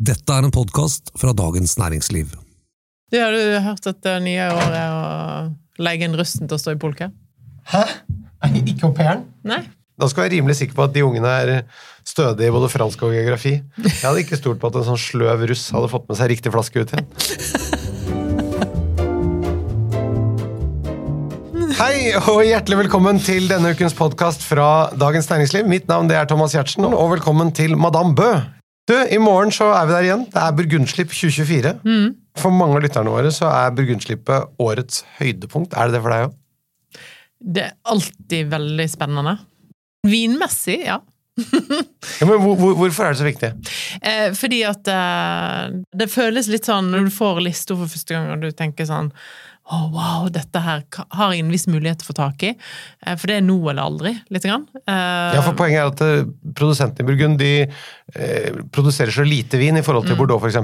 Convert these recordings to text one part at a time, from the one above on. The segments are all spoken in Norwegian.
Dette er en podkast fra Dagens Næringsliv. Du, har du hørt at det nye året er å legge inn russen til å stå i polka? Hæ? Ikke au pairen? Nei. Da skal jeg være rimelig sikker på at de ungene er stødige i både fransk og geografi. Jeg hadde ikke stolt på at en sånn sløv russ hadde fått med seg riktig flaske ut igjen. Hei og hjertelig velkommen til denne ukens podkast fra Dagens Næringsliv. Mitt navn det er Thomas Giertsen, og velkommen til Madame Bø. Du, I morgen så er vi der igjen. Det er Burgundslipp 2024. For mange av lytterne våre så er Burgundslippet årets høydepunkt. Er det det for deg òg? Det er alltid veldig spennende. Vinmessig, ja. Ja, men hvor, hvor, hvorfor er det så viktig? Eh, fordi at eh, det føles litt sånn når du får lista for første gang, og du tenker sånn å, wow, dette her har jeg en viss mulighet til å få tak i. Eh, for det er nå eller aldri, lite grann. Eh, Ja, for Poenget er at eh, produsentene i Burgund de produserer så lite vin i forhold til Bordeaux f.eks.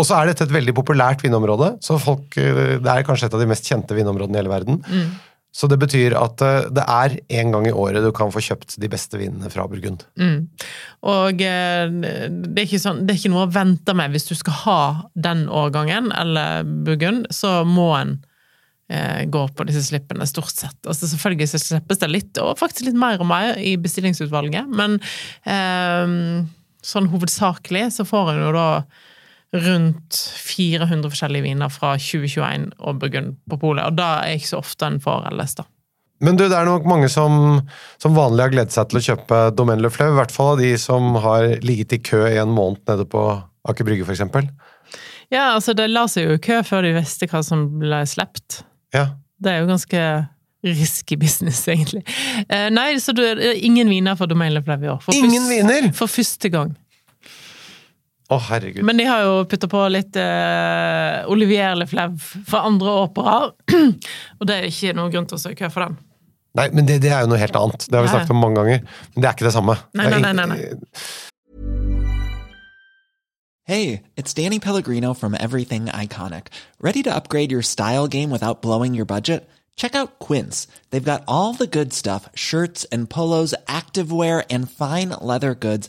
Og så er dette et veldig populært vinområde. så folk, Det er kanskje et av de mest kjente vinområdene i hele verden. Så det betyr at eh, det er en gang i året du kan få kjøpt de beste vinene fra Burgund. Mm. Og eh, det er, sånn, det er ikke noe å vente med hvis du skal ha den årgangen, eller Burgund, så må en eh, gå på disse slippene, stort sett. Altså Selvfølgelig så slippes det litt, og faktisk litt mer og mer i bestillingsutvalget, men eh, sånn hovedsakelig så får en jo da rundt 400 forskjellige viner fra 2021 og Burgund på polet, og da er ikke så ofte en får LS, da. Men du, det er nok mange som, som vanlig har gledet seg til å kjøpe Domaine Le Fleuve, i hvert fall av de som har ligget i kø i en måned nede på Aker Brygge f.eks. Ja, altså det la seg jo i kø før de visste hva som ble sluppet. Ja. Det er jo ganske risky business, egentlig. Eh, nei, så du, ingen viner for Domaine Le Fleuve i år. For Ingen viner? For første gang. Å, herregud. Men de har jo putta på litt eh, Olivier Le Fleuve for andre operaer. Og det er ikke noen grunn til å stå i kø for den. Nei, men det, det er jo noe helt annet. Det har vi snakket om mange ganger. Men det er ikke det samme. Nei, er nei, nei, nei, Hey, it's Danny Pellegrino from Everything Iconic. Ready to upgrade your style game without blowing your budget? Check out Quince. They've got all the good stuff shirts and polos, activewear, and fine leather goods,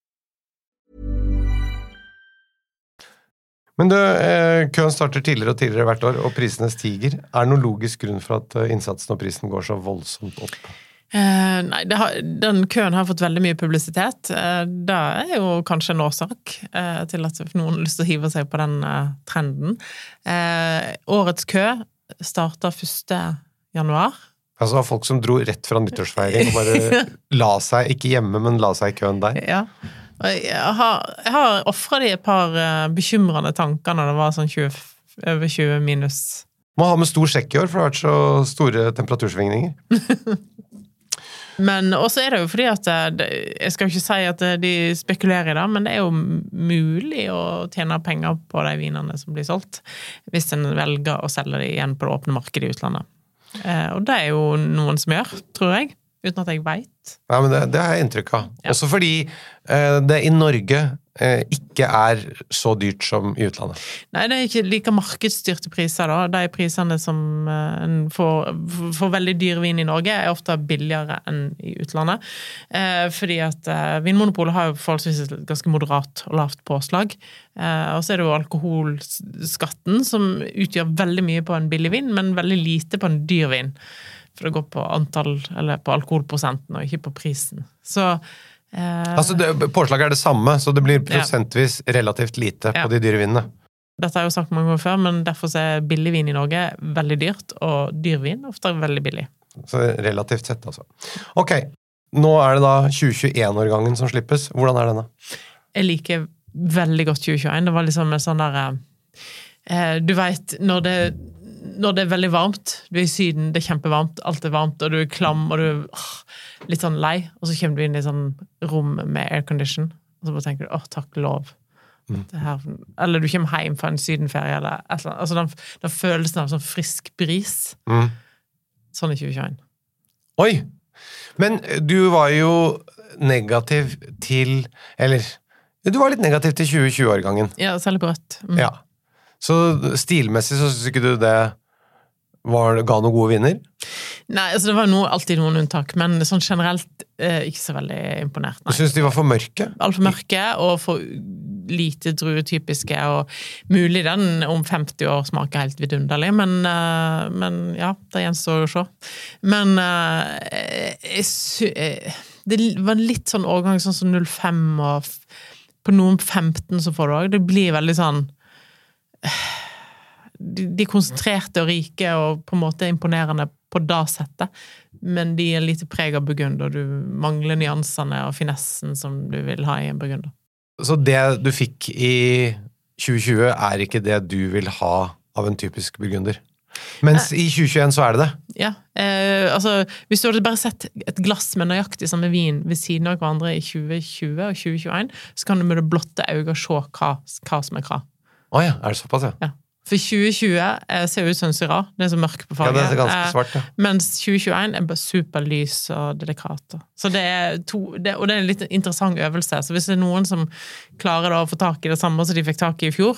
Men du, eh, køen starter tidligere og tidligere hvert år, og prisene stiger. Er det noen logisk grunn for at eh, innsatsen og prisen går så voldsomt opp? Eh, nei, har, den køen har fått veldig mye publisitet. Eh, det er jo kanskje en årsak eh, til at noen har lyst til å hive seg på den eh, trenden. Årets kø starta 1. januar. Altså folk som dro rett fra nyttårsfeiring og bare la seg, ikke hjemme, men la seg i køen der. Ja. Jeg har, jeg har ofra de et par uh, bekymrende tanker når det var sånn 20, over 20 minus. Må ha med stor sjekk i år, for det har vært så store temperatursvingninger. Men også er det jo fordi at eh, Jeg skal jo ikke si at eh, de spekulerer i det, men det er jo mulig å tjene penger på de vinene som blir solgt, hvis en velger å selge de igjen på det åpne markedet i utlandet. Eh, og det er jo noen som gjør, tror jeg. Uten at jeg veit. Ja, men det, det har jeg inntrykk av. Ja. Også fordi eh, det i Norge eh, ikke er så dyrt som i utlandet. Nei, det er ikke like markedsstyrte priser, da. De prisene som eh, en får for veldig dyr vin i Norge, er ofte billigere enn i utlandet. Eh, fordi at eh, Vinmonopolet har jo forholdsvis et ganske moderat og lavt påslag. Eh, og så er det jo alkoholskatten, som utgjør veldig mye på en billig vin, men veldig lite på en dyr vin. For det går på antall, eller på alkoholprosenten, og ikke på prisen. Så eh, Altså, det, Påslaget er det samme, så det blir prosentvis relativt lite Ja. på de dyre vinene. Dette har jeg jo sagt mange ganger før, men derfor er billig vin i Norge veldig dyrt, og dyr vin ofte veldig billig. Så relativt sett, altså. Ok, nå er det da 2021-årgangen som slippes. Hvordan er denne? Jeg liker veldig godt 2021. Det var liksom en sånn der eh, Du veit, når det når det er veldig varmt, du er i Syden, det er kjempevarmt, alt er varmt, og du er klam og du er åh, litt sånn lei, og så kommer du inn i sånn rom med aircondition, og så bare tenker du åh, takk lov. Det her, eller du kommer hjem fra en sydenferie, eller et eller annet. Altså den, den følelsen av sånn frisk bris. Mm. Sånn i 2021. Oi! Men du var jo negativ til Eller du var litt negativ til 2020-årgangen. Ja, særlig på rødt. Mm. Ja. Så stilmessig så syns ikke du det var, ga noen gode vinner? Nei, altså det var noe, alltid noen unntak, men sånn generelt eh, ikke så veldig imponert. Du Nei. syns de var for mørke? Altfor mørke og for lite druetypiske, og mulig den om 50 år smaker helt vidunderlig, men, eh, men ja, det gjenstår å se. Men eh, jeg sy eh, det var litt sånn årgang sånn som 05 og på noen 15 så får du òg. Det blir veldig sånn de, er konsentrerte og rike og på en måte imponerende på det settet, men de er lite preg av burgund, og du mangler nyansene og finessen som du vil ha i en burgunder. Så det du fikk i 2020, er ikke det du vil ha av en typisk burgunder? Mens i 2021 så er det det? Ja, eh, altså Hvis du hadde bare sett et glass med nøyaktig samme vin ved siden av hverandre i 2020 og 2021, så kan du med det blotte øyet se hva, hva som er hva. Å ja, er det såpass, ja? Ja. For 2020 eh, ser ut som Syrah. Det er så mørkt på fargen. Ja, det er ganske Eh, svart, ja. Mens 2021 er bare superlys og delikat. Så det er to, det, og det er en litt interessant øvelse. Så hvis det er noen som klarer å få tak i det samme som de fikk tak i i fjor,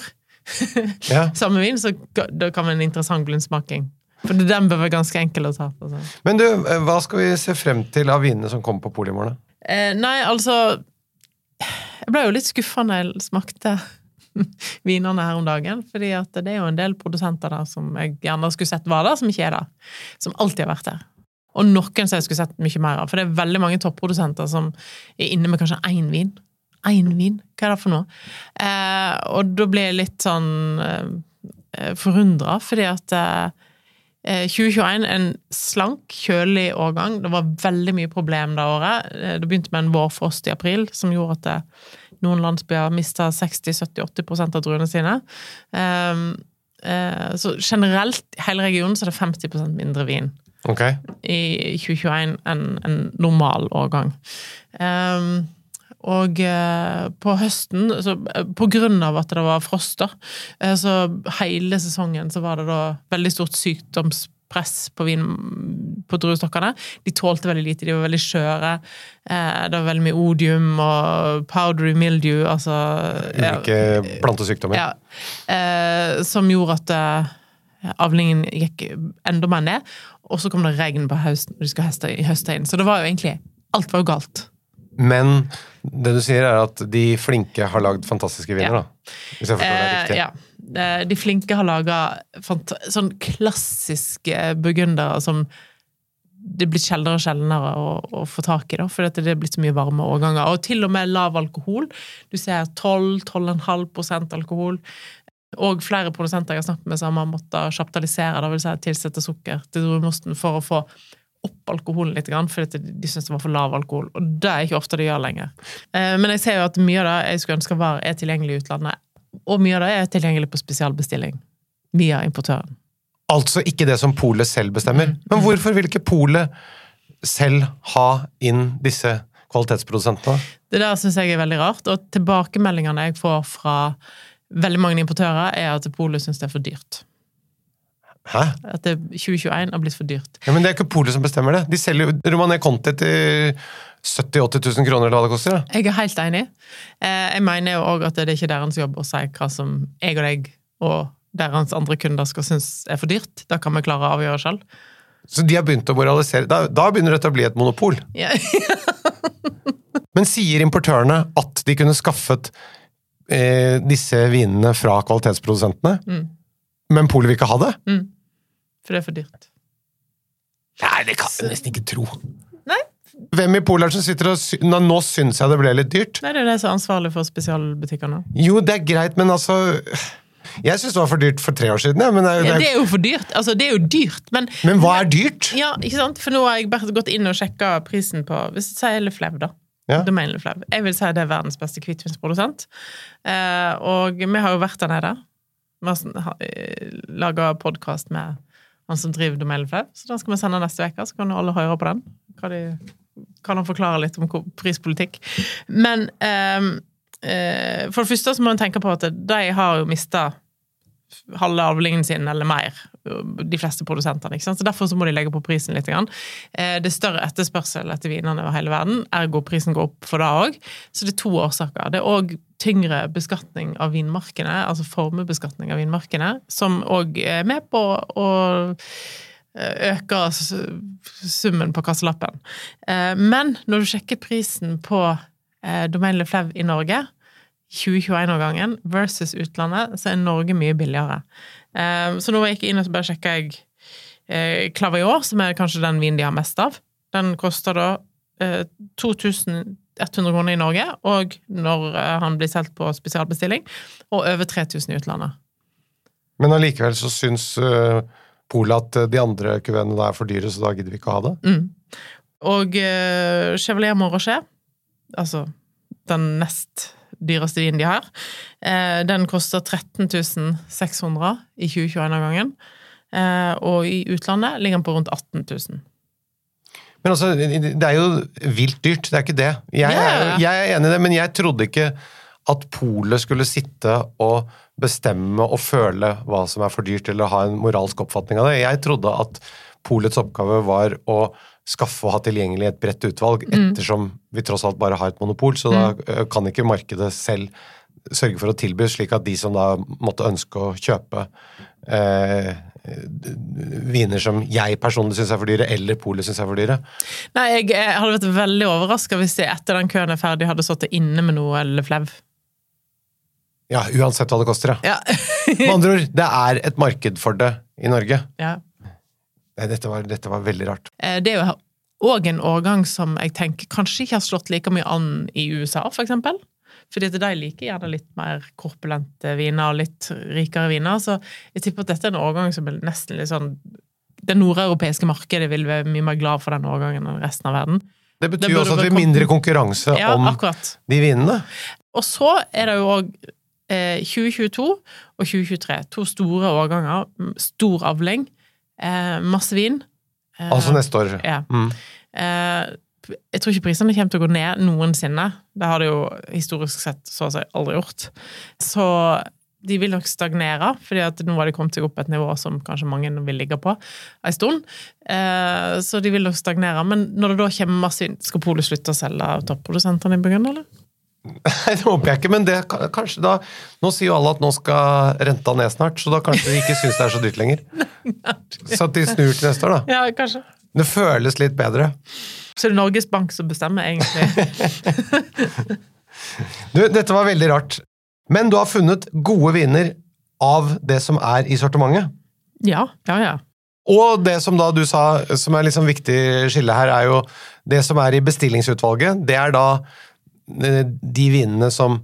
ja. samme vin, så da kan være en interessant blindsmaking. For den bør være ganske enkel å ta. Altså. Men du, eh, hva skal vi se frem til av vinene som kommer på polet i morgen? Eh, nei, altså Jeg ble jo litt skuffa når jeg smakte vinene her om dagen. fordi at det er jo en del produsenter der som jeg gjerne skulle sett var der, som ikke er der. Som alltid har vært der. Og noen som jeg skulle sett mye mer av. For det er veldig mange topprodusenter som er inne med kanskje én vin. Én vin? Hva er det for noe? Eh, og da ble jeg litt sånn eh, forundra, fordi at eh, Eh, 2021 en slank, kjølig årgang. Det var veldig mye problem det året. Eh, Det begynte med en vårfrost i april som gjorde at eh, noen landsbyer mista 60-70-80 av druene sine. Ehm, eh, Så generelt i hele regionen så er det 50% mindre vin okay. i 2021 enn en normal årgang. Ehm, og eh, på høsten, så, eh, på grunn av at det var frost, da, så hele sesongen så var det da veldig stort sykdomspress på vin på druestokkene. De tålte veldig lite, de var veldig skjøre. Eh, det var veldig mye odium og powdery mildew, altså ja, plantesykdommer. ja, eh, som gjorde at eh, avlingen gikk enda mer ned. Og så kom det regn på høsten de skal høste, høste inn. Så det var jo egentlig Alt var jo galt. Men det du sier, er at de flinke har lagd fantastiske viner, Ja. da? Hvis jeg forstår eh, det riktig. ja. Eh, De flinke har laga sånn klassiske burgundere som det blir sjeldnere og sjeldnere å, å få tak i, da, fordi det er blitt så mye varme årganger. Og til og med lav alkohol. Du ser 12-12,5% alkohol. Og flere produsenter jeg har snakket med som har måttet sjaptalisere, vil si tilsette sukker til druemosten for å få opp alkoholen litt, fordi de syns det var for lav alkohol. Og det er ikke ofte de gjør lenger. Eh, Men jeg ser jo at mye av det jeg skulle ønske var, er tilgjengelig i utlandet. Og mye av det er tilgjengelig på spesialbestilling via importøren. Altså ikke det som polet selv bestemmer. Mm. Men hvorfor vil ikke polet selv ha inn disse kvalitetsprodusentene? Det der syns jeg er veldig rart, og tilbakemeldingene jeg får fra veldig mange importører, er at Polet syns det er for dyrt. Hæ? At det 2021 har blitt for dyrt. Ja, men det er ikke polet som bestemmer det. De selger Romané Conti til 70 000-80 000 kroner, eller hva det koster. da. Jeg er helt enig. Eh, Jeg mener jo òg at det er ikke deres jobb å si hva som jeg og deg og deres andre kunder skal synes er for dyrt. Det kan vi klare å avgjøre sjøl. Så de har begynt å moralisere. Da, da begynner dette å bli et monopol. Ja. Men sier importørene at de kunne skaffet eh, disse vinene fra kvalitetsprodusentene, Mm. men polet vil ikke ha det? For det er for dyrt. Nei, det kan jeg nesten ikke tro. Hvem i polet som sitter og sy Nå, nå syns jeg det ble litt dyrt. Nei, det er det som er ansvarlig for spesialbutikkene. Jo, det er greit, men altså Jeg syns det var for dyrt for tre år siden, ja, men, det, Ja, er- det er jo for dyrt. Altså, det er jo dyrt, men men hva er dyrt? Ja, ikke sant? For nå har jeg bare gått inn og sjekka prisen på Hvis jeg sier Leflev, da. Ja. Leflev. Jeg vil si det er verdens beste hvitvinsprodusent. Eh, og vi har jo vært der nede. Vi har laga podkast med han som driver Domain Leflev, så den skal vi sende neste uke. Så kan alle høre på den. Hva de, kan han forklare litt om prispolitikk. Men um, uh, for det første så må en tenke på at de har jo mista halve avlingen sin eller mer, de fleste produsentene. ikke sant? Så Derfor så må de legge på prisen litt. Grann. Eh, det er større etterspørsel etter vinene over hele verden, ergo prisen går opp for det òg. Så det er to årsaker. Det er òg tyngre beskatning av vinmarkene, altså formuebeskatning av vinmarkene, som òg er med på å eh, øke summen på kasselappen. Eh, men når du sjekker prisen på Domain Leflev i Norge, 2021-årgangen versus utlandet, så er Norge mye billigere. Så nå gikk jeg inn og bare sjekka jeg Clavior, som er kanskje den vinen de har mest av. Den koster da 2000 100 kroner i Norge, og når eh, han blir solgt på spesialbestilling, og over 3000 i utlandet. Men allikevel så syns uh, Polet at eh, de andre kuveene er for dyre, så da gidder vi ikke å ha det? Mm. Og uh, Chevalier Morochet, altså den nest dyreste vinen de har, uh, den koster 13 600 i 2021-gangen. Uh, og i utlandet ligger den på rundt 18 000. Men altså, det er jo vilt dyrt, det er ikke det. Jeg, yeah. jeg er enig i det, men jeg trodde ikke at polet skulle sitte og bestemme og føle hva som er for dyrt, eller ha en moralsk oppfatning av det. Jeg trodde at polets oppgave var å skaffe og ha tilgjengelig et bredt utvalg, mm. ettersom vi tross alt bare har et monopol, så mm. da kan ikke markedet selv sørge for å tilby, slik at de som da måtte ønske å kjøpe eh, viner som jeg personlig syns er for dyre, eller polet syns er for dyre? Nei, jeg, jeg hadde vært veldig overraska hvis jeg etter den køen er ferdig hadde sittet inne med noe eller flev. Ja, uansett hva det koster, ja. med andre ord, det er et marked for det i Norge. Ja. Nei, dette var, dette var veldig rart. Eh, det er jo òg en årgang som jeg tenker kanskje ikke har slått like mye an i USA, for eksempel. Fordi at de liker gjerne litt mer korpulente viner og litt rikere viner. Så jeg tipper at dette er en årgang som er nesten litt sånn Det nordeuropeiske markedet vil være mye mer glad for den årgangen enn resten av verden. Det betyr jo også at vi har mindre konkurranse ja, om akkurat. de vinene. Og så er det jo òg 2022 og 2023. To store årganger. Stor avling. Eh, masse vin. Eh, altså neste år. Ja. Mm. Eh, jeg tror ikke prisene kommer til å gå ned noensinne. Det har det jo historisk sett så å si aldri gjort. Så de vil nok stagnere, fordi at nå har de kommet seg opp et nivå som kanskje mange vil ligge på en stund. Eh, så de vil nok stagnere. Men når det da kommer masse Skal Polet slutte å selge topprodusentene i Burgund, eller? Nei, det håper jeg ikke, men det kanskje da Nå sier jo alle at nå skal renta ned snart, så da kanskje de ikke syns det er så dyrt lenger. Så at de snur til neste år, da. Ja, kanskje. Det føles litt bedre. Så det er Norges Bank som bestemmer, egentlig. du, dette var veldig rart. Men du har funnet gode viner av det som er i sortimentet? Ja. Ja, ja. Og det som da du sa, som er liksom viktig skille her, er jo det som er i bestillingsutvalget. Det er da de vinene som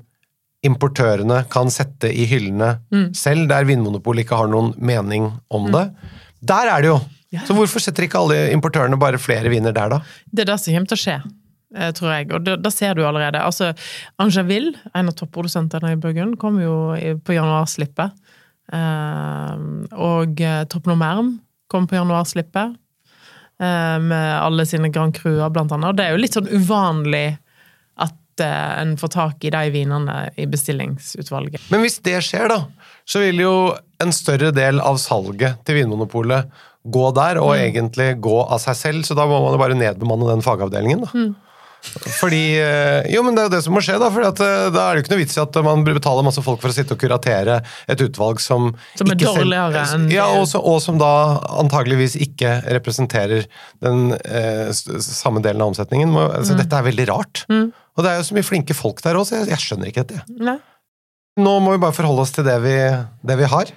importørene kan sette i hyllene mm. selv, der Vinmonopolet ikke har noen mening om det. Mm. Der er det jo ja. Så hvorfor setter ikke alle importørene bare flere viner der, da? Det er det som kommer til å skje, eh, tror jeg. Og da ser du allerede. Altså, Angeville, en av topprodusentene i Burgund, kom jo på januarslippet. Eh, og eh, Top Nomerm kom på januarslippet. Med alle sine Grand Cruer, blant annet. Og det er jo litt sånn uvanlig at en får tak i de vinene i bestillingsutvalget. Men hvis det skjer, da, så vil jo en større del av salget til Vinmonopolet gå der, og mm. egentlig gå av seg selv. Så da må man jo bare nedbemanne den fagavdelingen. da. Mm. Fordi, eh, jo, men Det er jo det som må skje. Da for eh, da er det jo ikke noe vits i at man betaler masse folk for å sitte og kuratere et utvalg som Som er dårligere enn Ja, og, så, og, som da antageligvis ikke representerer den eh, samme delen av omsetningen. Altså, mm. Dette er veldig rart. Mm. Og det er jo så mye flinke folk der òg, så jeg, jeg, skjønner ikke dette. Nei. Nå må vi bare forholde oss til det vi, det vi har.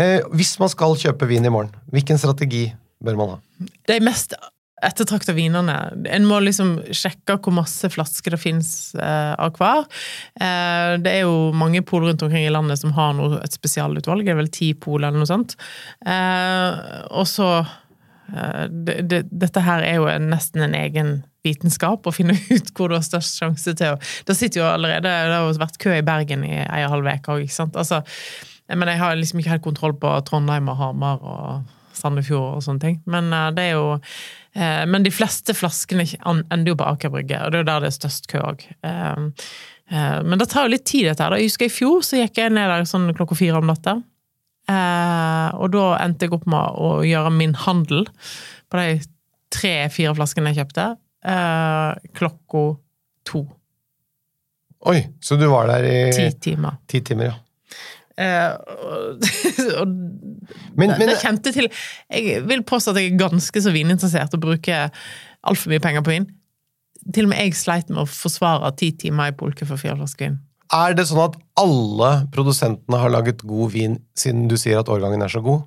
Eh, hvis man skal kjøpe vin i morgen, hvilken strategi bør man ha? De mest ettertrakta vinene En må liksom sjekke hvor masse flasker det fins eh, av hver. Eh, det er jo mange pol rundt omkring i landet som har noe, et spesialutvalg. Det er vel ti pol eller noe sånt. Eh, og så eh, det, det, Dette her er jo nesten en egen vitenskap å finne ut hvor du har størst sjanse til å Det sitter jo allerede Det har jo vært kø i Bergen i ei og halv uke òg, ikke sant. Altså, men jeg har liksom ikke helt kontroll på Trondheim og Hamar og Sandefjord og sånne ting. Men uh, det er jo uh, Men de fleste flaskene ender jo på Aker Brygge, og det er jo der det er størst kø òg. Uh, men det tar jo litt tid, dette her. Jeg husker i fjor så gikk jeg ned der sånn klokka fire om natta. Eh, og da endte jeg opp med å gjøre min handel på de tre-fire flaskene jeg kjøpte, eh, klokka to. Oi, så du var der i Ti timer. ti timer, ja. Uh, og, Men, det, men det kjente til Jeg vil påstå at jeg er ganske så vininteressert og bruker altfor mye penger på vin. Til og med jeg sleit med å forsvare ti timer i polke for fire flasker vin. er det sånn at alle produsentene har laget god vin siden du sier at årgangen er så god?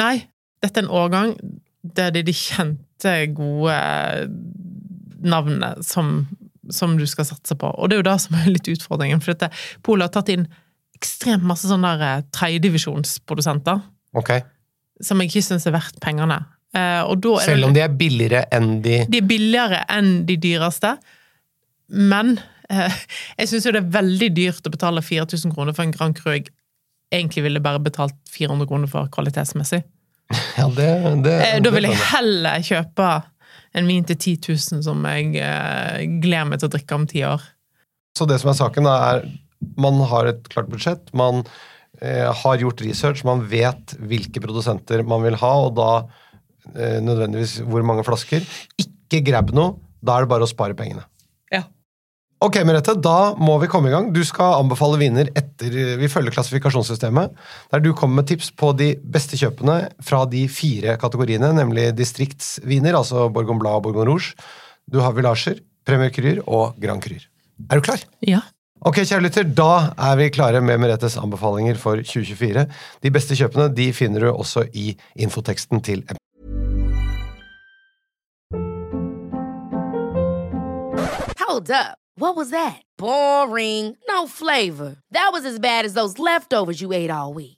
Nei, dette er en årgang der det er de kjente, gode navnene som, som du skal satse på. Og det er jo det som er litt utfordringen, for dette Polet har tatt inn ekstremt masse sånne eh, tredjedivisjonsprodusenter Ok, som jeg ikke syns er verdt pengene. Eh, Selv om de er billigere enn de De er billigere enn de dyreste, men eh, jeg syns jo det er veldig dyrt å betale 4000 kroner for en Grand Cru jeg egentlig ville bare betalt 400 kroner for kvalitetsmessig. Ja, det, det, Eh, da vil jeg heller kjøpe en vin til 10 000 som jeg eh, gleder meg til å drikke om ti år. Så det som er saken, er man har et klart budsjett, man har gjort research, man vet hvilke produsenter man vil ha, og da eh, nødvendigvis hvor mange flasker. Ikke grab noe, da er det bare å spare pengene. Ja. Ok, Merete, da må vi komme i gang. Du skal anbefale viner etter Vi følger klassifikasjonssystemet, der du kommer med tips på de beste kjøpene fra de fire kategoriene, nemlig distriktsviner, altså Bourgogne Blad og Bourgogne Rouge. Du har Villager, Premier Cruer og Grand Cruer. Er du klar? Ja. Ok, kjære lytter, da er vi klare med Meretes anbefalinger for 2024. De beste kjøpene de finner du også i infoteksten til. Hold. What was that? Boring. No flavor. That was as bad as those leftovers you ate all week.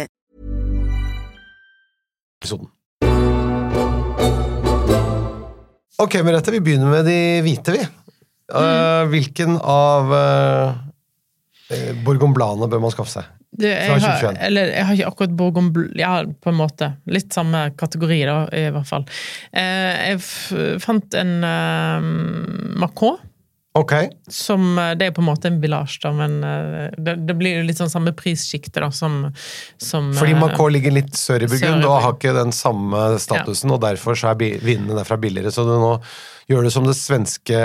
Ok, Merete, vi begynner med de hvite, vi. Eh, hvilken av uh, Bourgogne bør man skaffe seg? Du, jeg, har, eller, jeg har ikke akkurat Bourgogne Jeg Ja, på en måte. Litt samme kategori, da, i hvert fall. Uh, jeg f fant en uh, Macron. Ok, Som, eh, det er på en måte en village, da, men eh, det, det blir litt sånn samme prissjikte som, som fordi eh, Macau ligger litt sør i Burgund og har ikke den samme statusen, og derfor så er vinene derfra billigere. Så du nå gjør det som det svenske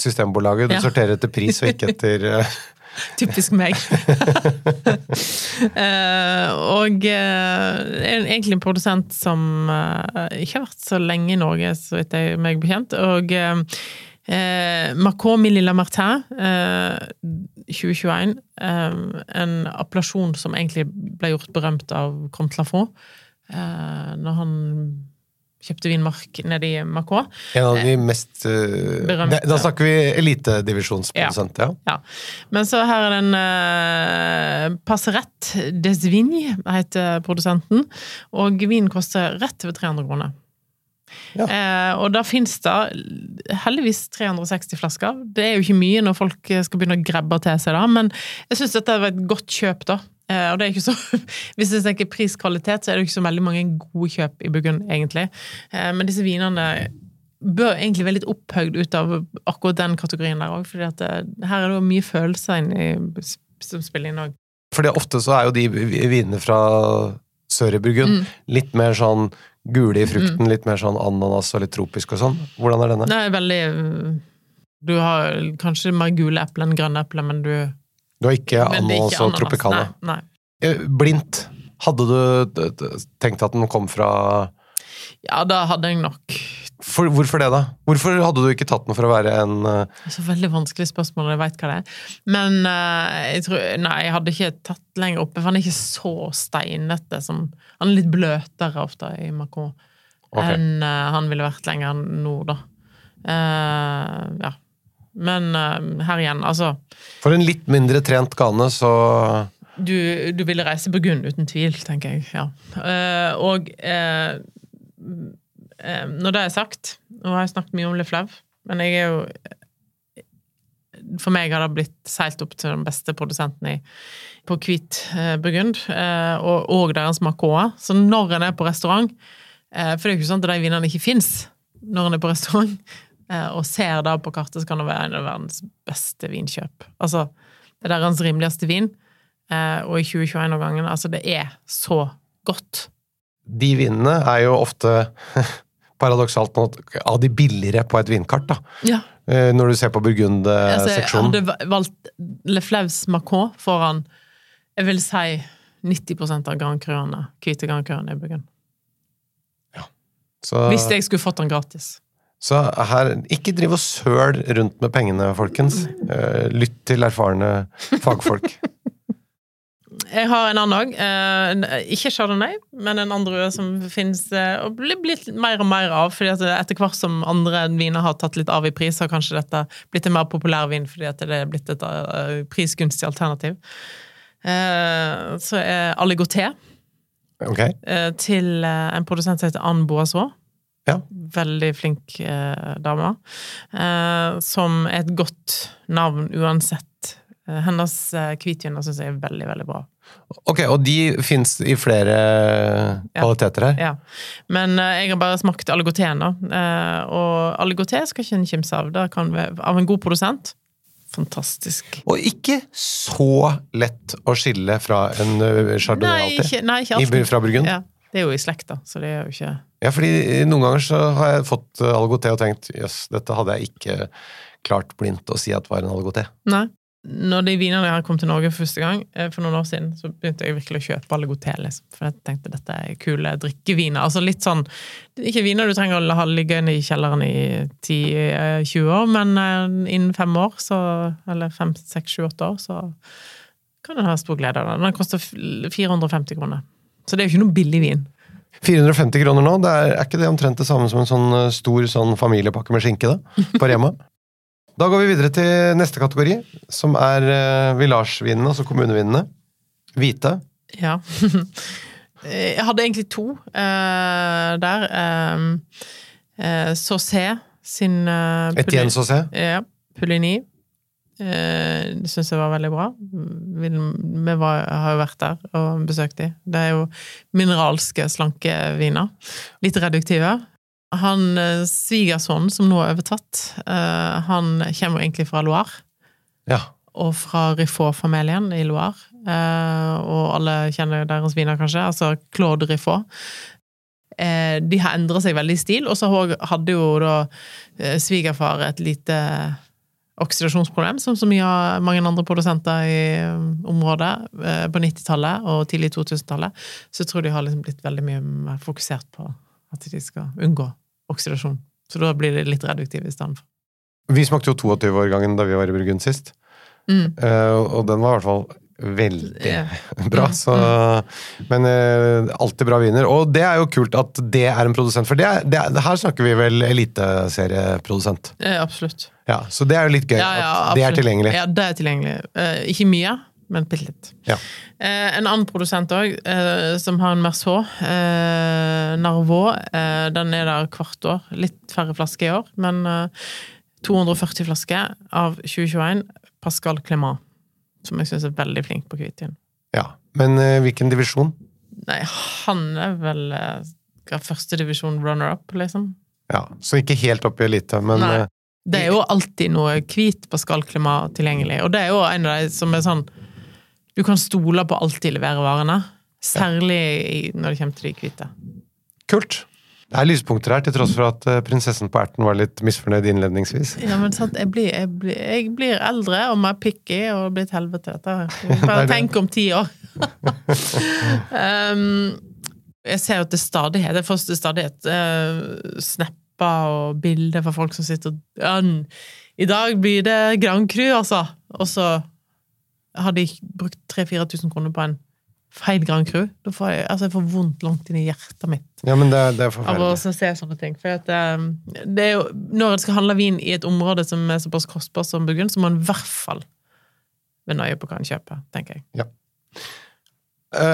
systembolaget. Du Ja. sorterer etter pris og ikke etter Typisk meg. uh, og uh, en, egentlig en produsent som uh, ikke har vært så lenge i Norge, så vidt jeg meg bekjent. Og eh, eh, Macron Milli Lamartin, eh, 2021. Eh, en appellasjon som egentlig ble gjort berømt av Comte Lafont. Eh, når han kjøpte vinmark nede i Macron. en av de mest eh, Berømte. Da snakker vi elitedivisjonsprodusent, ja. Ja. Men så her er det en uh, Passerette des Vignes, heter produsenten. Og vinen koster rett over 300 kroner. Ja. Eh, og da fins det heldigvis 360 flasker. Det er jo ikke mye når folk skal begynne å grabbe til seg, da, men jeg syns dette var et godt kjøp, da. Eh, og det er ikke så, Hvis jeg tenker pris-kvalitet, så er det ikke så veldig mange gode kjøp i Burgund, egentlig. Eh, men disse vinene bør egentlig være litt opphøyd ut av akkurat den kategorien der òg, for her er det jo mye følelser inni som spiller inn òg. Fordi ofte så er jo de vinene fra sør i Burgund Mm. litt mer sånn gule i frukten, litt mer sånn ananas og litt tropisk og sånn. Hvordan er denne? Det er veldig Du har kanskje mer gule epler enn grønne epler, men du Du har ikke ananas og tropicana. Nei, nei. Eh, Blindt. Hadde du tenkt at den kom fra Ja, da hadde jeg nok for, Hvorfor det, da? Hvorfor hadde du ikke tatt den for å være en uh... Det er så veldig vanskelig spørsmål, jeg veit hva det er. Men uh, jeg tror Nei, jeg hadde ikke tatt lenger oppe, for han er ikke så steinete som Han er litt bløtere ofte i Macron okay. enn uh, han ville vært lenger nord, da. Ja. Men her igjen, altså For en litt mindre trent gane, så du, du ville reise Burgund, uten tvil, tenker jeg. Ja. Og når det er sagt Nå har jeg snakket mye om Le Fleuve, men jeg er jo For meg har det blitt seilt opp til den beste produsenten i, på hvit eh, burgund, eh, og, og deres macoa. Så når en er på restaurant eh, For det er jo ikke sånn at de vinene ikke fins når en er på restaurant, eh, og ser det på kartet, så kan det være en av verdens beste vinkjøp. Altså, det er deres rimeligste vin. Eh, og i 2021-årgangen, altså det er så godt. De vinene er jo ofte paradoksalt nok av de billigere på et vinkart, da. Ja. Eh, Når du ser på Altså, jeg Burgund-seksjonen. hadde valgt Le Flaus Macron foran, jeg vil si 90 av Grand Cruene, hvite Grand Cruene i Burgund. Så, Hvis jeg skulle fått den gratis. så her, ikke driv og søl rundt med pengene, folkens. Eh, Lytt til erfarne fagfolk. Jeg har en annen òg. Eh, ikke Chardonnay, men en andre som finnes eh, og blir blitt mer og mer av. fordi at Etter hvert som andre viner har tatt litt av i pris, har kanskje dette blitt en mer populær vin fordi at det er blitt et uh, prisgunstig alternativ. Eh, så er Aligoté okay. eh, til eh, en produsent som heter Anne Boisot. Ja. Veldig flink dame. Eh, som er et godt navn uansett. Eh, hennes eh, hvitviner syns jeg er veldig, veldig bra. Ok, Og de fins i flere kvaliteter her? Ja. Men uh, jeg har bare smakt aligoteen, da. Eh, og aligoté skal ikke en kimse av. Det kan vi, av en god produsent. Fantastisk. Og ikke så lett å skille fra en chardonnay Nei, alltid. ikke, nei, ikke alltid. fra Burgund? Ja, det er jo i slekta, så det er jo ikke Ja, fordi noen ganger så har jeg fått aligoté algoté og tenkt jøss, dette hadde jeg ikke klart blindt å si at var en algoté. Nei. Når de vinene her kom til Norge for første gang, eh, for noen år siden, så begynte jeg virkelig å kjøpe Aligoté, liksom. For jeg tenkte dette er kule drikkeviner. Altså litt sånn Ikke viner du trenger å ha liggende i kjelleren i 10-20 år, men eh, innen fem år, så Eller fem, seks, sju, åtte år, så kan en ha stor glede av det. Den koster 450 kroner. Så det er jo ikke noe billig vin. 450 kroner nå, det er, er ikke det omtrent det samme som en sånn stor sånn familiepakke med skinke, da? På Rema? Da går vi videre til neste kategori, som er uh, villagevinene, altså kommunevinene. Hvite. Ja. Jeg hadde egentlig to uh, der. Eh, eh, Saucé sin eh, Etienne Saucé. Ja, Pulini. Uh, det syns jeg var veldig bra. Vi, vi var, har jo vært der og besøkt de. Det er jo mineralske, slanke viner. Litt reduktive. Han eh, svigersønnen som nå er overtatt, eh, han kommer egentlig fra Loire Ja. og fra Riffaut-familien i Loire. Eh, og alle kjenner deres viner, kanskje. Altså Claude Riffaut. Eh, de har endra seg veldig i stil, og så hadde jo da svigerfar et lite oksidasjonsproblem, som så mye av mange andre produsenter i området på 90-tallet og tidlig 2000-tallet. Så jeg tror de har liksom blitt veldig mye mer fokusert på at de skal unngå oksidasjon. Så da blir det litt reduktiv for. Vi smakte jo 22-årgangen da vi var i Burgund sist, Mm. eh, og den var i hvert fall veldig Ja. bra. Mm, Så, men eh, alltid bra viner. Og det er jo kult at det er en produsent, for det er, det er, her snakker vi vel eliteserieprodusent. Ja, absolutt. Ja, så det er jo litt gøy Ja, ja, at det er tilgjengelig. Ja, det er tilgjengelig. Eh, ikke mye, men bitte litt. Ja. Eh, en annen produsent òg, eh, som har en Merceau, eh, Narvaux, eh, den er der hvert år. Litt færre flasker i år, men eh, 240 flasker av 2021. Pascal Clément, som jeg syns er veldig flink på hvitvin. Ja. Men eh, hvilken divisjon? Nei, han er vel eh, førstedivisjon runner-up, liksom. Ja, Så ikke helt opp i elite, men Nei. eh, Det er jo alltid noe hvit Pascal Clément tilgjengelig, og det er jo en av de som er sånn Du kan stole på alt de leverer varene. Særlig når det kommer til de hvite. kult. Det er lyspunkter her, til tross for at eh, prinsessen på erten var litt misfornøyd innledningsvis. Ja, men sant, jeg blir, jeg blir, jeg blir eldre og mer picky og blir et helvete, dette Bare det. tenk om ti år. um, jeg ser jo til stadighet, jeg får til stadighet uh, snapper og bilder fra folk som sitter og ja, I dag blir det Grand Cru, altså! Og så har jeg brukt 3000-4000 kroner på en feil Grand Cru. Da får jeg, altså jeg får vondt langt inn i hjertet mitt Ja, men det, det er av å forferdelig. se sånne ting. For at, um, det er jo, når det skal handle vin i et område som er såpass kostbart som Burgund, så må en i hvert fall være nøye på hva en kjøper, tenker jeg. Ja.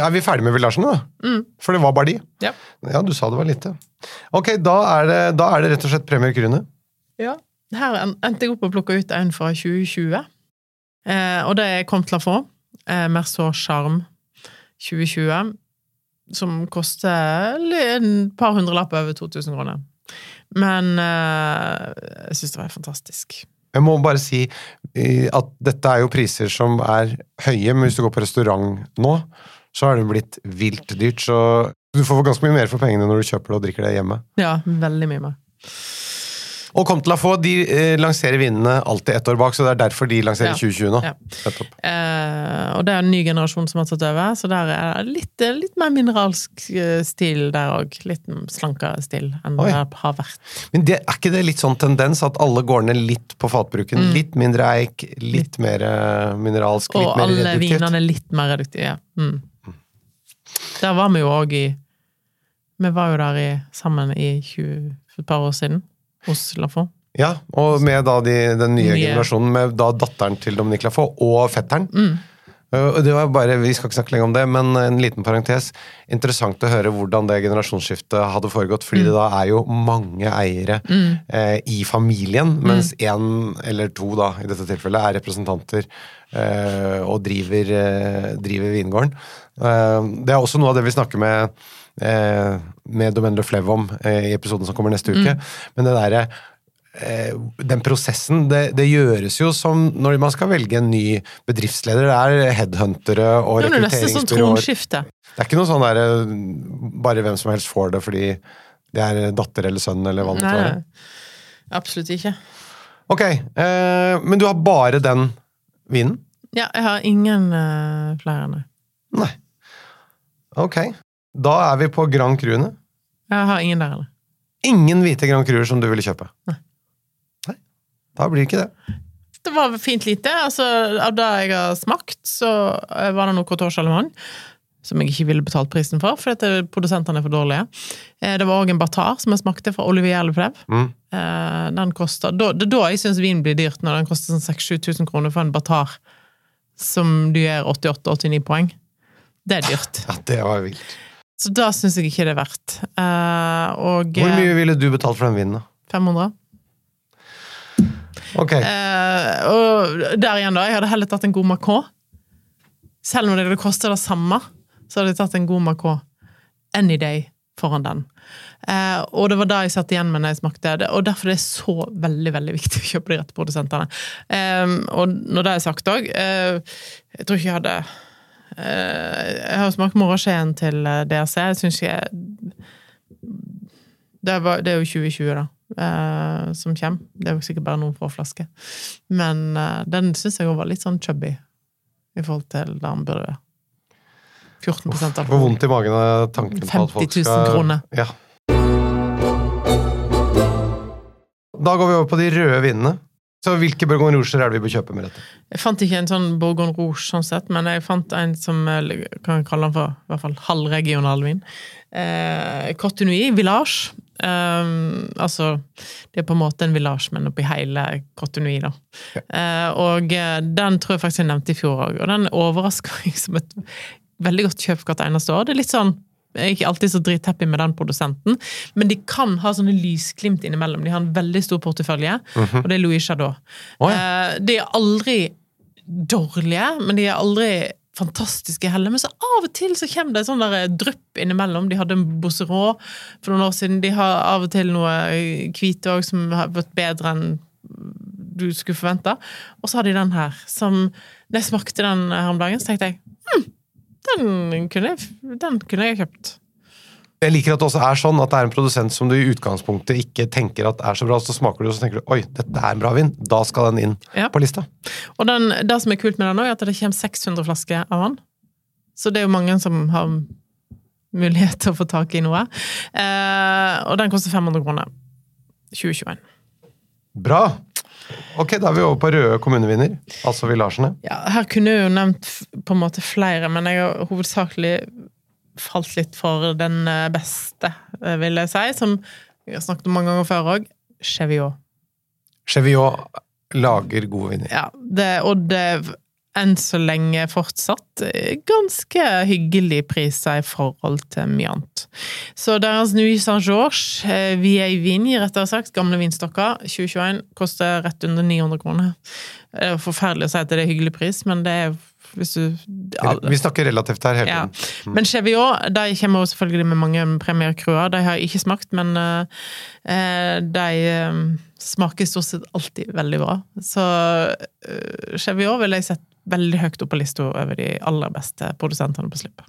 er vi ferdige med villasjene, da? Mm. For det var bare de. Ja. Ja, du sa det var lite. Ok, da er det, da er det rett og slett Premier Krune. Ja. Her endte jeg opp og plukke ut en fra 2020. Eh, og det er Comte Lafont, eh, Merceau Charme 2020, som koster et par hundrelapper over 2000 kroner. Men eh, jeg syns det var fantastisk. Jeg må bare si at dette er jo priser som er høye, men hvis du går på restaurant nå, så har det blitt vilt dyrt. Så du får ganske mye mer for pengene når du kjøper det og drikker det hjemme. Ja, veldig mye mer. Og kom til å få. de eh, lanserer vinene alltid ett år bak, så det er derfor de lanserer Ja. 2020 nå. Ja. Eh, og det er en ny generasjon som har tatt over, så der er det litt, litt mer mineralsk eh, stil der òg. Litt slankere stil enn Oi. det har vært. Men det, er ikke det litt sånn tendens at alle går ned litt på fatbruken? Litt mindre eik, litt mer eh, mineralsk, litt Mm. Og mer alle reduktivt? vinene er litt mer reduktive. Ja. Mm. Der var vi jo òg i Vi var jo der i, sammen i 20, for et par år siden, hos Lafon. Ja, og med da de, den nye, Nye. generasjonen, med da datteren til Dominique Lafont og fetteren. Mm. Uh, det var bare, Vi skal ikke snakke lenge om det, men en liten parentes. Interessant å høre hvordan det generasjonsskiftet hadde foregått, fordi Mm. det da er jo mange eiere eh, i familien, Mm. mens én eller to da, i dette tilfellet er representanter eh, og driver, eh, driver vingården. Eh, det er også noe av det vi snakker med eh, med Domaine Flevom om eh, i episoden som kommer neste uke. Men det derre eh, den prosessen, det, det gjøres jo som når man skal velge en ny bedriftsleder. Det er headhuntere og rekrutteringsbyråer. Det er ikke noe sånn der eh, bare hvem som helst får det fordi det er datter eller sønn eller hva det måtte være. Absolutt ikke. Ok, eh, men du har bare den vinen? Ja, jeg har ingen eh, flere nei. Nei. Ok. Da er vi på Grand Cruene. Jeg har ingen der eller? Ingen hvite Grand Cruer som du ville kjøpe? Nei. Nei. Da blir det ikke det. Det var fint lite. Altså, av det jeg har smakt, så eh, var det noe Coteau Charlemagne. Som jeg ikke ville betalt prisen for, fordi eh, produsentene er for dårlige. Eh, Det var òg en Batar som jeg smakte fra Olivier Lefleve. Mm. Den koster, da, det er da jeg syns vin blir dyrt, når den koster sånn 6000-7000 kroner for en Batar som du gir 88-89 poeng. Det er dyrt. Ja, det var vilt. Så da syns jeg ikke det er verdt. Uh, Og Hvor mye ville du betalt for den vinen? da? 500. Ok. Uh, og der igjen, da. Jeg hadde heller tatt en god Macron. Selv om det hadde kostet det samme, så hadde jeg tatt en god Macron any day foran den. Uh, og det var da jeg satt igjen med når jeg smakte det, og derfor er det så veldig veldig viktig å kjøpe de rette produsentene. Eh, og når det er sagt òg uh, Jeg tror ikke jeg hadde eh, Jeg har smakt Morgenskjeen til eh, DRC. Jeg syns ikke det, var, det er jo 2020, da, eh, som kommer. Det er jo sikkert bare noen få flasker. Men eh, den syns jeg var litt sånn chubby i forhold til det den burde være. 14 Får alkohol. vondt i magen av tanken på at folk 50 000 kroner. Ja. Da går vi over på de røde vinene. Så hvilke Bourgogne Rouger er det vi bør kjøpe med dette? Jeg fant ikke en sånn Bourgogne Rouge, sånn sett, men jeg fant en som eh, kan kalle den for i hvert fall halvregional vin. Eh, Cotinui Village. Eh, altså, det er på en måte en village, men oppi hele Cotinui, da. Eh, og eh, den tror jeg faktisk jeg nevnte i fjor òg, og den overrasker meg som et veldig godt kjøp hvert eneste år. Det er litt sånn er ikke alltid så drithappy med den produsenten, men de kan ha sånne lysglimt innimellom. De har en veldig stor portefølje, og det er Louis Jadot. Oh, ja. Eh, De er aldri dårlige, men de er aldri fantastiske heller, men så av og til så kommer det sånn der drypp innimellom. De hadde en Bosserot for noen år siden. De har av og til noe hvite òg som har vært bedre enn du skulle forvente. Og så har de den her, som Da jeg smakte den her om dagen, så tenkte jeg hm, den kunne, jeg, den kunne jeg kjøpt. Jeg liker at det også er sånn at det er en produsent som du i utgangspunktet ikke tenker at er så bra, så smaker du og så tenker du oi, dette er en bra vin. Da skal den inn Ja. på lista. Og den, det som er kult med den, nå, er at det kommer 600 flasker av den. Så det er jo mange som har mulighet til å få tak i noe. Eh, og den koster 500 kroner. 2021. Bra! Ok, da er vi over på røde kommunevinner, altså villasjene. Ja, her kunne jeg jo nevnt på en måte flere, men jeg har hovedsakelig falt litt for den eh, beste, eh, vil jeg si, som vi har snakket om mange ganger før òg. Chevillot. Chevillot lager gode viner. Ja, det, og det enn så lenge fortsatt eh, ganske hyggelige priser i forhold til mye annet. Så deres Nuit Saint-Georges, via Vieille Vigne, rettere sagt, gamle vinstokker, 2021, koster rett under 900 kroner. Det er forferdelig å si at det er hyggelig pris, men det er hvis du Vi snakker relativt her hele ja. tiden. Men Cheviot de kommer jo selvfølgelig med mange premierkruer. De har jeg ikke smakt, men eh, eh, de eh, smaker stort sett alltid veldig bra. Så Cheviot vil jeg sette veldig høyt opp på lista over de aller beste produsentene på slippet.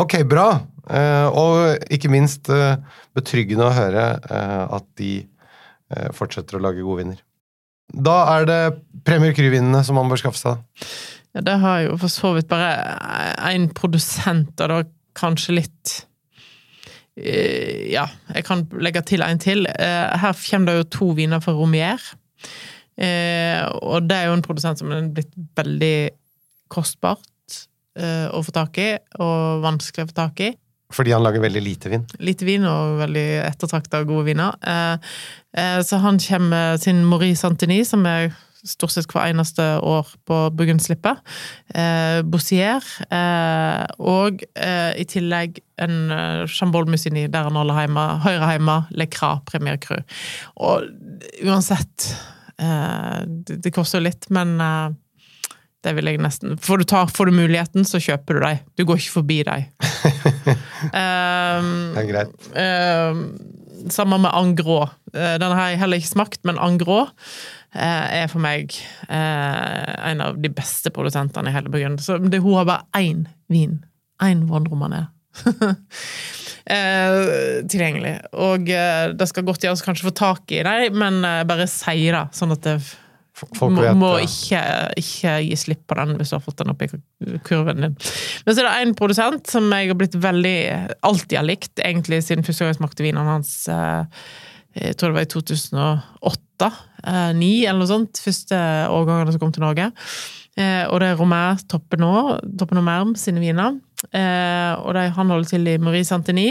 Ok, bra. Eh, og ikke minst eh, betryggende å høre eh, at de fortsetter å lage gode viner. Da er det Premier Cru-vinene som man bør skaffe seg. Ja, det har jo for så vidt bare én produsent, og da kanskje litt eh, Ja, jeg kan legge til en til. Her kommer det jo to viner fra Romier. Eh, og det er jo en produsent som er blitt veldig kostbart eh, å få tak i, og vanskelig å få tak i. Fordi han lager veldig lite vin. Lite vin og veldig ettertrakta gode viner. Eh, eh, så han kommer med sin Maurice Santini, som er stort sett hver eneste år på Burgundslippet. Eh, Bossier. Eh, og eh, i tillegg en eh, Chambol Musigny, der han holder hjemme, Høyreheima, Le Cra Premier Cru. Og uansett det, det koster jo litt, men eh, det vil jeg nesten Får du, ta, får du muligheten, så kjøper du dem. Du går ikke forbi dem. um, Det er greit. Um, Samme med Angro. Eh, den har jeg heller ikke smakt, men Angro eh, er for meg eh, en av de beste produsentene i hele Burgund. Så det, hun har bare én vin. Én vondromané. eh, tilgjengelig. Og eh, det skal godt gjøres kanskje få tak i dem, men eh, bare si det, sånn at det Folk vet må ikke, ikke gi slipp på den hvis du har fått den opp i kurven din. Men så er det en produsent som jeg har blitt veldig alltid har likt, egentlig siden første gang jeg smakte vinene hans. eh, Jeg tror det var i 2008, eh, 9 eller noe sånt. Første årgangene som kom til Norge. Eh, Og det er Romain Toppen nå, og Merm sine viner. Eh, og de, han holder til i Marie Santini.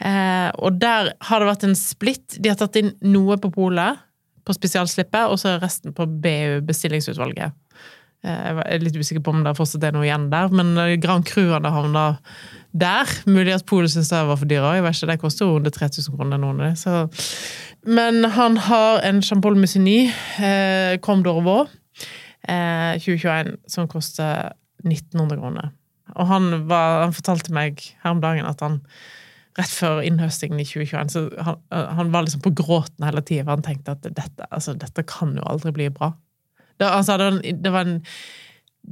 Eh, og der har det vært en splitt. De har tatt inn noe på polet, på spesialslippet, og så er resten på BU, bestillingsutvalget. Eh, Jeg er litt usikker på om det fortsatt er noe igjen der, men eh, Grand Cru hadde havna der. Mulig at Polet syntes det var for dyrt òg. Jeg vet ikke, det koster jo under 3000 kroner, noen av det. Men han har en Champol Musigny, eh, Comme d'Orvaux, eh, 2021, som koster 1900 kroner. Og han, var, han fortalte meg her om dagen at han rett før innhøstingen i 2021, så han, eh, han var liksom på gråten hele tida, han tenkte at dette, altså, dette kan jo aldri bli bra. Det, altså, det, var en, det, var en,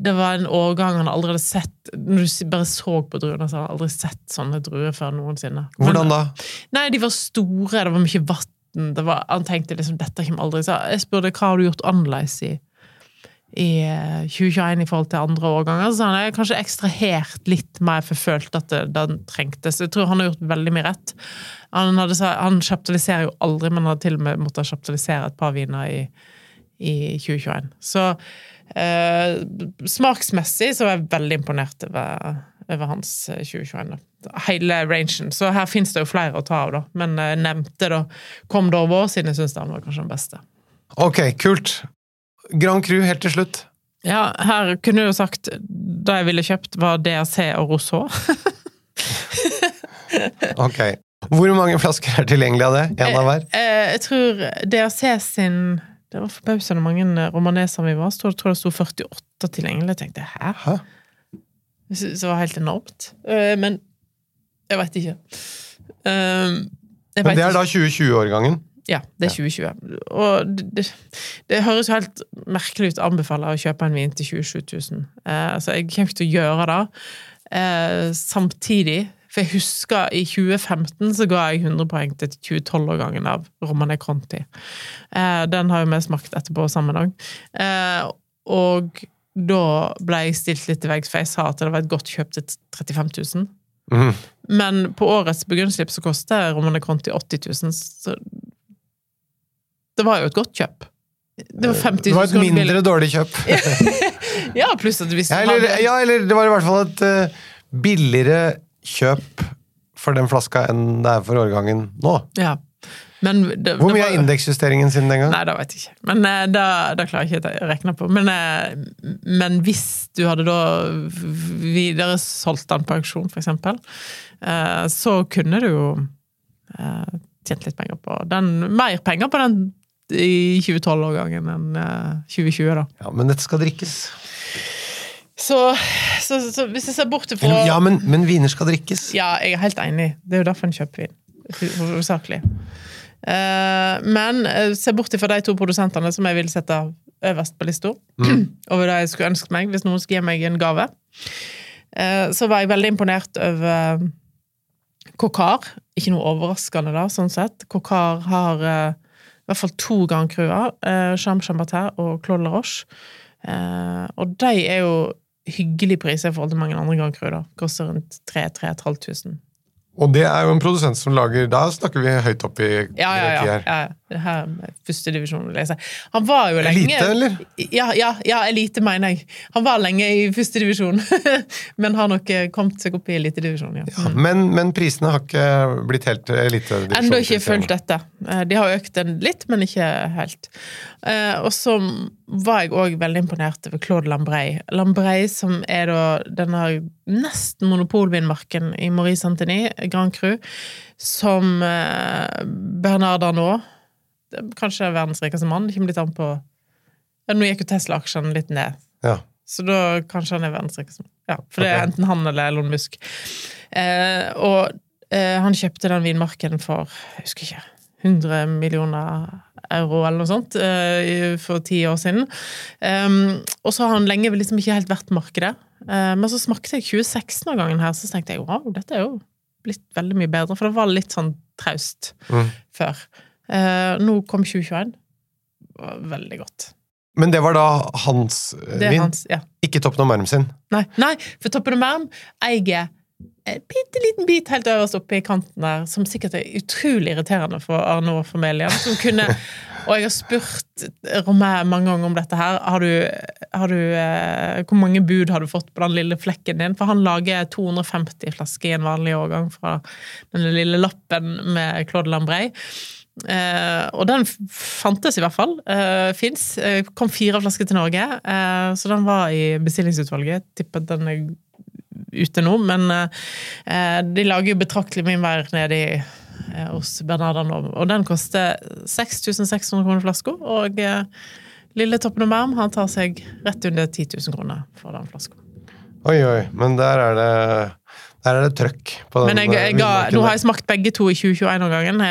det var en årgang han aldri hadde sett Når du bare så på druene, så hadde han aldri sett sånne druer før noensinne. Men- Hvordan da? Nei, de var store, det var mye vann. Var, han tenkte liksom dette kommer aldri Så jeg spurte hva har du gjort annerledes i, i eh, 2021 i forhold til andre årganger. Så han er kanskje ekstrahert litt mer for følte at det, den trengtes. Jeg tror han har gjort veldig mye rett. Han, hadde, han jo aldri, men har til og med måttet kapitalisere et par viner i, i 2021. Så eh, smaksmessig så var jeg veldig imponert over, over hans eh, 2021. Da. Hele rangen. Så her fins det jo flere å ta av, da. Men jeg nevnte da Kom d'Orvaux, siden jeg syns han var kanskje den beste. Ok, kult. Grand Cru helt til slutt. Ja, her kunne du jo sagt da jeg ville kjøpt, var DRC og Rousseau. Ok. Hvor mange flasker er tilgjengelig av det? Én av hver? Jeg, jeg tror DRC sin Det var forbausende mange romaneser vi var. Jeg tror det sto 48 tilgjengelig. Jeg tenkte hæ? Hæ? Det var helt enormt. Eh, Men jeg veit ikke. Jeg vet Men det er da 2020-årgangen. Ja, det er 2020. Og det, det, det høres jo helt merkelig ut å anbefale å kjøpe en vin til 27 000. Eh, så jeg kommer ikke til å gjøre det. Eh, samtidig, for jeg husker i 2015 så ga jeg 100 poeng til 2012-årgangen av Romane Conti. Eh, den har jo vi smakt etterpå sammen òg. Eh, og da ble jeg stilt litt til veggs, for jeg sa at det var et godt kjøp til 35 000. Mm. Men på årets begrunnslipp så koster Romane Conti 80 000, så det var jo et godt kjøp. Det var 50 Det var et mindre billig. dårlig kjøp. Ja, pluss at hvis du Ja, eller, hadde ja, eller det var i hvert fall et uh, billigere kjøp for den flaska enn det er for årgangen nå. Ja. Men det, Hvor mye var- er indeksjusteringen sin den gang? Nei, det vet jeg ikke. Men uh, da, da klarer jeg ikke å regne på. Men, uh, men hvis du hadde da videre solgt den på auksjon, eksempel, eh, så kunne du jo eh, tjent litt penger på den. Mer penger på den i 2012-årgangen enn eh, 2020, da. Ja, Men dette skal drikkes. Så, så, så hvis jeg ser bort ifra Ja, men, men viner skal drikkes. Ja, jeg er helt enig. Det er jo derfor en kjøper vin. Hovedsakelig. Uh, men eh, se bort ifra de to produsentene som jeg vil sette øverst på lista, over det jeg skulle ønske meg hvis noen skulle gi meg en gave, uh, så var jeg veldig imponert over Kokar. Ikke noe overraskende, da, sånn sett. Kokar har eh, i hvert fall to Grand Cruer, uh, Cham Chambertin og Claude La Roche. Eh, og de er jo hyggelige priser i forhold til mange andre da. Koster rundt 3000-3500. Og det er jo en produsent som lager Da snakker vi høyt opp i Ja, ja, ja. ja. Det her førstedivisjon, vil jeg si. Han var jo lenge Elite, eller? Ja, ja, ja, elite, mener jeg. Han var lenge i førstedivisjon, men har nok eh, kommet seg opp i elitedivisjon, ja. ja Men, men prisene har ikke blitt helt elitedivisjon. Enda ikke fulgt dette. Eh, De har økt den litt, men ikke helt. Eh, Og så var jeg òg veldig imponert over Claude Lambrey. Lambrey som er da denne nesten monopolvinmarken i Maurice Antony, Grand Cru, som Bernard Arnault Kanskje verdens rikeste mann. Det kommer litt an på ja, Nå gikk jo Tesla-aksjene litt ned, Ja. så da kanskje han er verdens rikeste mann. Ja, for det er enten han eller Elon Musk. Eh, og eh, han kjøpte den vinmarken for jeg husker ikke, 100 millioner euro eller noe sånt eh, for ti år siden. Um, og så har han lenge liksom ikke helt vært markedet. Eh, men så smakte jeg 2016-årgangen her, så tenkte jeg wow, dette er jo blitt veldig mye bedre, for det var litt sånn traust Mm. før. Eh, nå kom 2021. Det var veldig godt. Men det var da hans eh, Det vin, hans, ja. ikke Toppen og Merm sin. Nei, nei for Toppen og Merm eier en bitte liten bit helt øverst oppe i kanten der, som sikkert er utrolig irriterende for Arnault-familien. Som kunne Og jeg har spurt Romain mange ganger om dette her. Har du, har du, eh, hvor mange bud har du fått på den lille flekken din? For han lager 250 flasker i en vanlig årgang fra den lille lappen med Claude Lambray. Eh, og den fantes i hvert fall. Uh, Fins. Eh, kom fire flasker til Norge, eh, så den var i bestillingsutvalget. Tippet den er ute nå, men de lager jo betraktelig mye mer nede i hos Bernard nå. Og den koster 6600 kroner flaska, og lille Toppen og han tar seg rett under 10 000 kroner for den flaska. Oi, oi, men der er det der er det trøkk på den Men jeg, jeg eh, ga, nå har jeg smakt begge to i 2021-årgangen.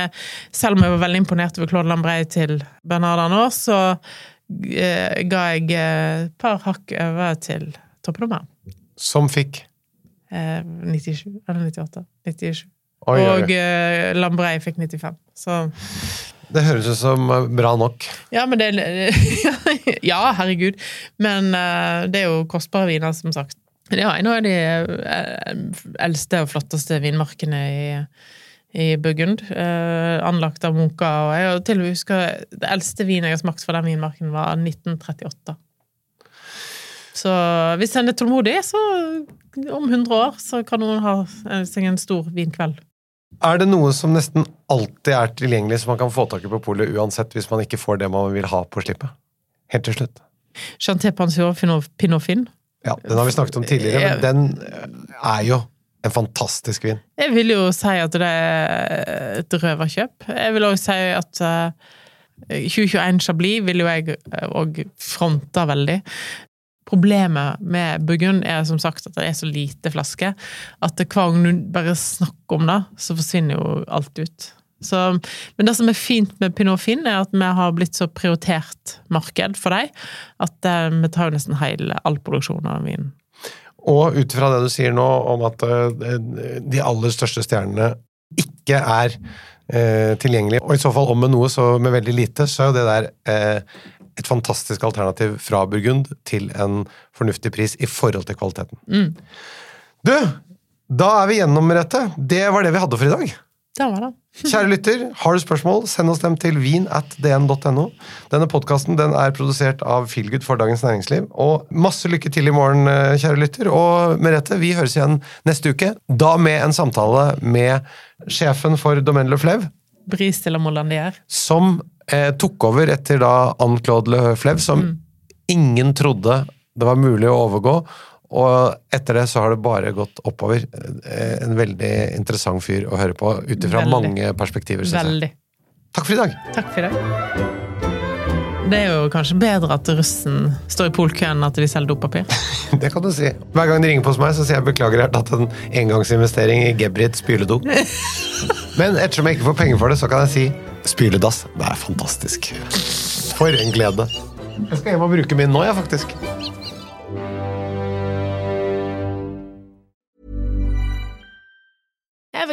Selv om jeg var veldig imponert over Claude Lambrey til Bernard Arnault, så eh, ga jeg eh, et par hakk over til Toppen. Som fikk Eh, 97 eller 98. 97. Oi, oi, Og eh, Lambrey fikk 95. Så Det høres ut som eh, bra nok. Ja, men det Ja, herregud. Men eh, det er jo kostbare viner, som sagt. Det er en av de eh, eldste og flotteste vinmarkene i, i Burgund. eh, anlagt av munker. Og jeg til og med husker det eldste vinen jeg har smakt fra den vinmarken, var 1938. Så hvis en er tålmodig, så om 100 år så kan noen ha seg en stor vinkveld. Er det noe som nesten alltid er tilgjengelig som man kan få tak i på polet uansett hvis man ikke får det man vil ha på slippet? Helt til slutt. Chanté Pension Pinot Fin. Ja, Den har vi snakket om tidligere, men den eh, er jo en fantastisk vin. Jeg vil jo si at det er et røverkjøp. Jeg vil òg si at eh, 2021 Chablis vil jo jeg òg fronte veldig. Problemet med Burgund er som sagt at det er så lite flaske at hver gang du bare snakker om det, så forsvinner jo alt ut. Så, men det som er fint med Pinot Finn, er at vi har blitt så prioritert marked for dem at eh, vi tar jo nesten hele all produksjon av vin. Og ut fra det du sier nå om at eh, de aller største stjernene ikke er eh, tilgjengelige, og i så fall om med noe, så med veldig lite, så er jo det der eh, et fantastisk alternativ fra Burgund til en fornuftig pris i forhold til kvaliteten. Mm. Du, da er vi gjennom, Merete. Det var det vi hadde for i dag. Det var det. Kjære lytter, har du spørsmål, send oss dem til vin at dn.no. Denne podkasten er produsert av Feelgood for Dagens Næringsliv. Og masse lykke til i morgen, eh, kjære lytter. Og Merete, vi høres igjen neste uke. Da med en samtale med sjefen for Domaine Le Flev. Bris Molandier. som eh, tok over etter da Anne-Claude Le Flev, som ingen trodde det var mulig å overgå. Og etter det så har det bare gått oppover. Eh, En veldig interessant fyr å høre på, ut ifra mange perspektiver. Veldig. Takk for i dag! Takk for i dag. Det er jo kanskje bedre at russen står i polkøen enn at de selger dopapir. Det kan du si. Hver gang de ringer på hos meg, så sier jeg beklager, jeg har tatt en engangsinvestering i Gebrit spyledo. Men ettersom jeg ikke får penger for det, så kan jeg si spyledass. Det er fantastisk. For en glede. Jeg skal hjem og bruke min nå, jeg, faktisk.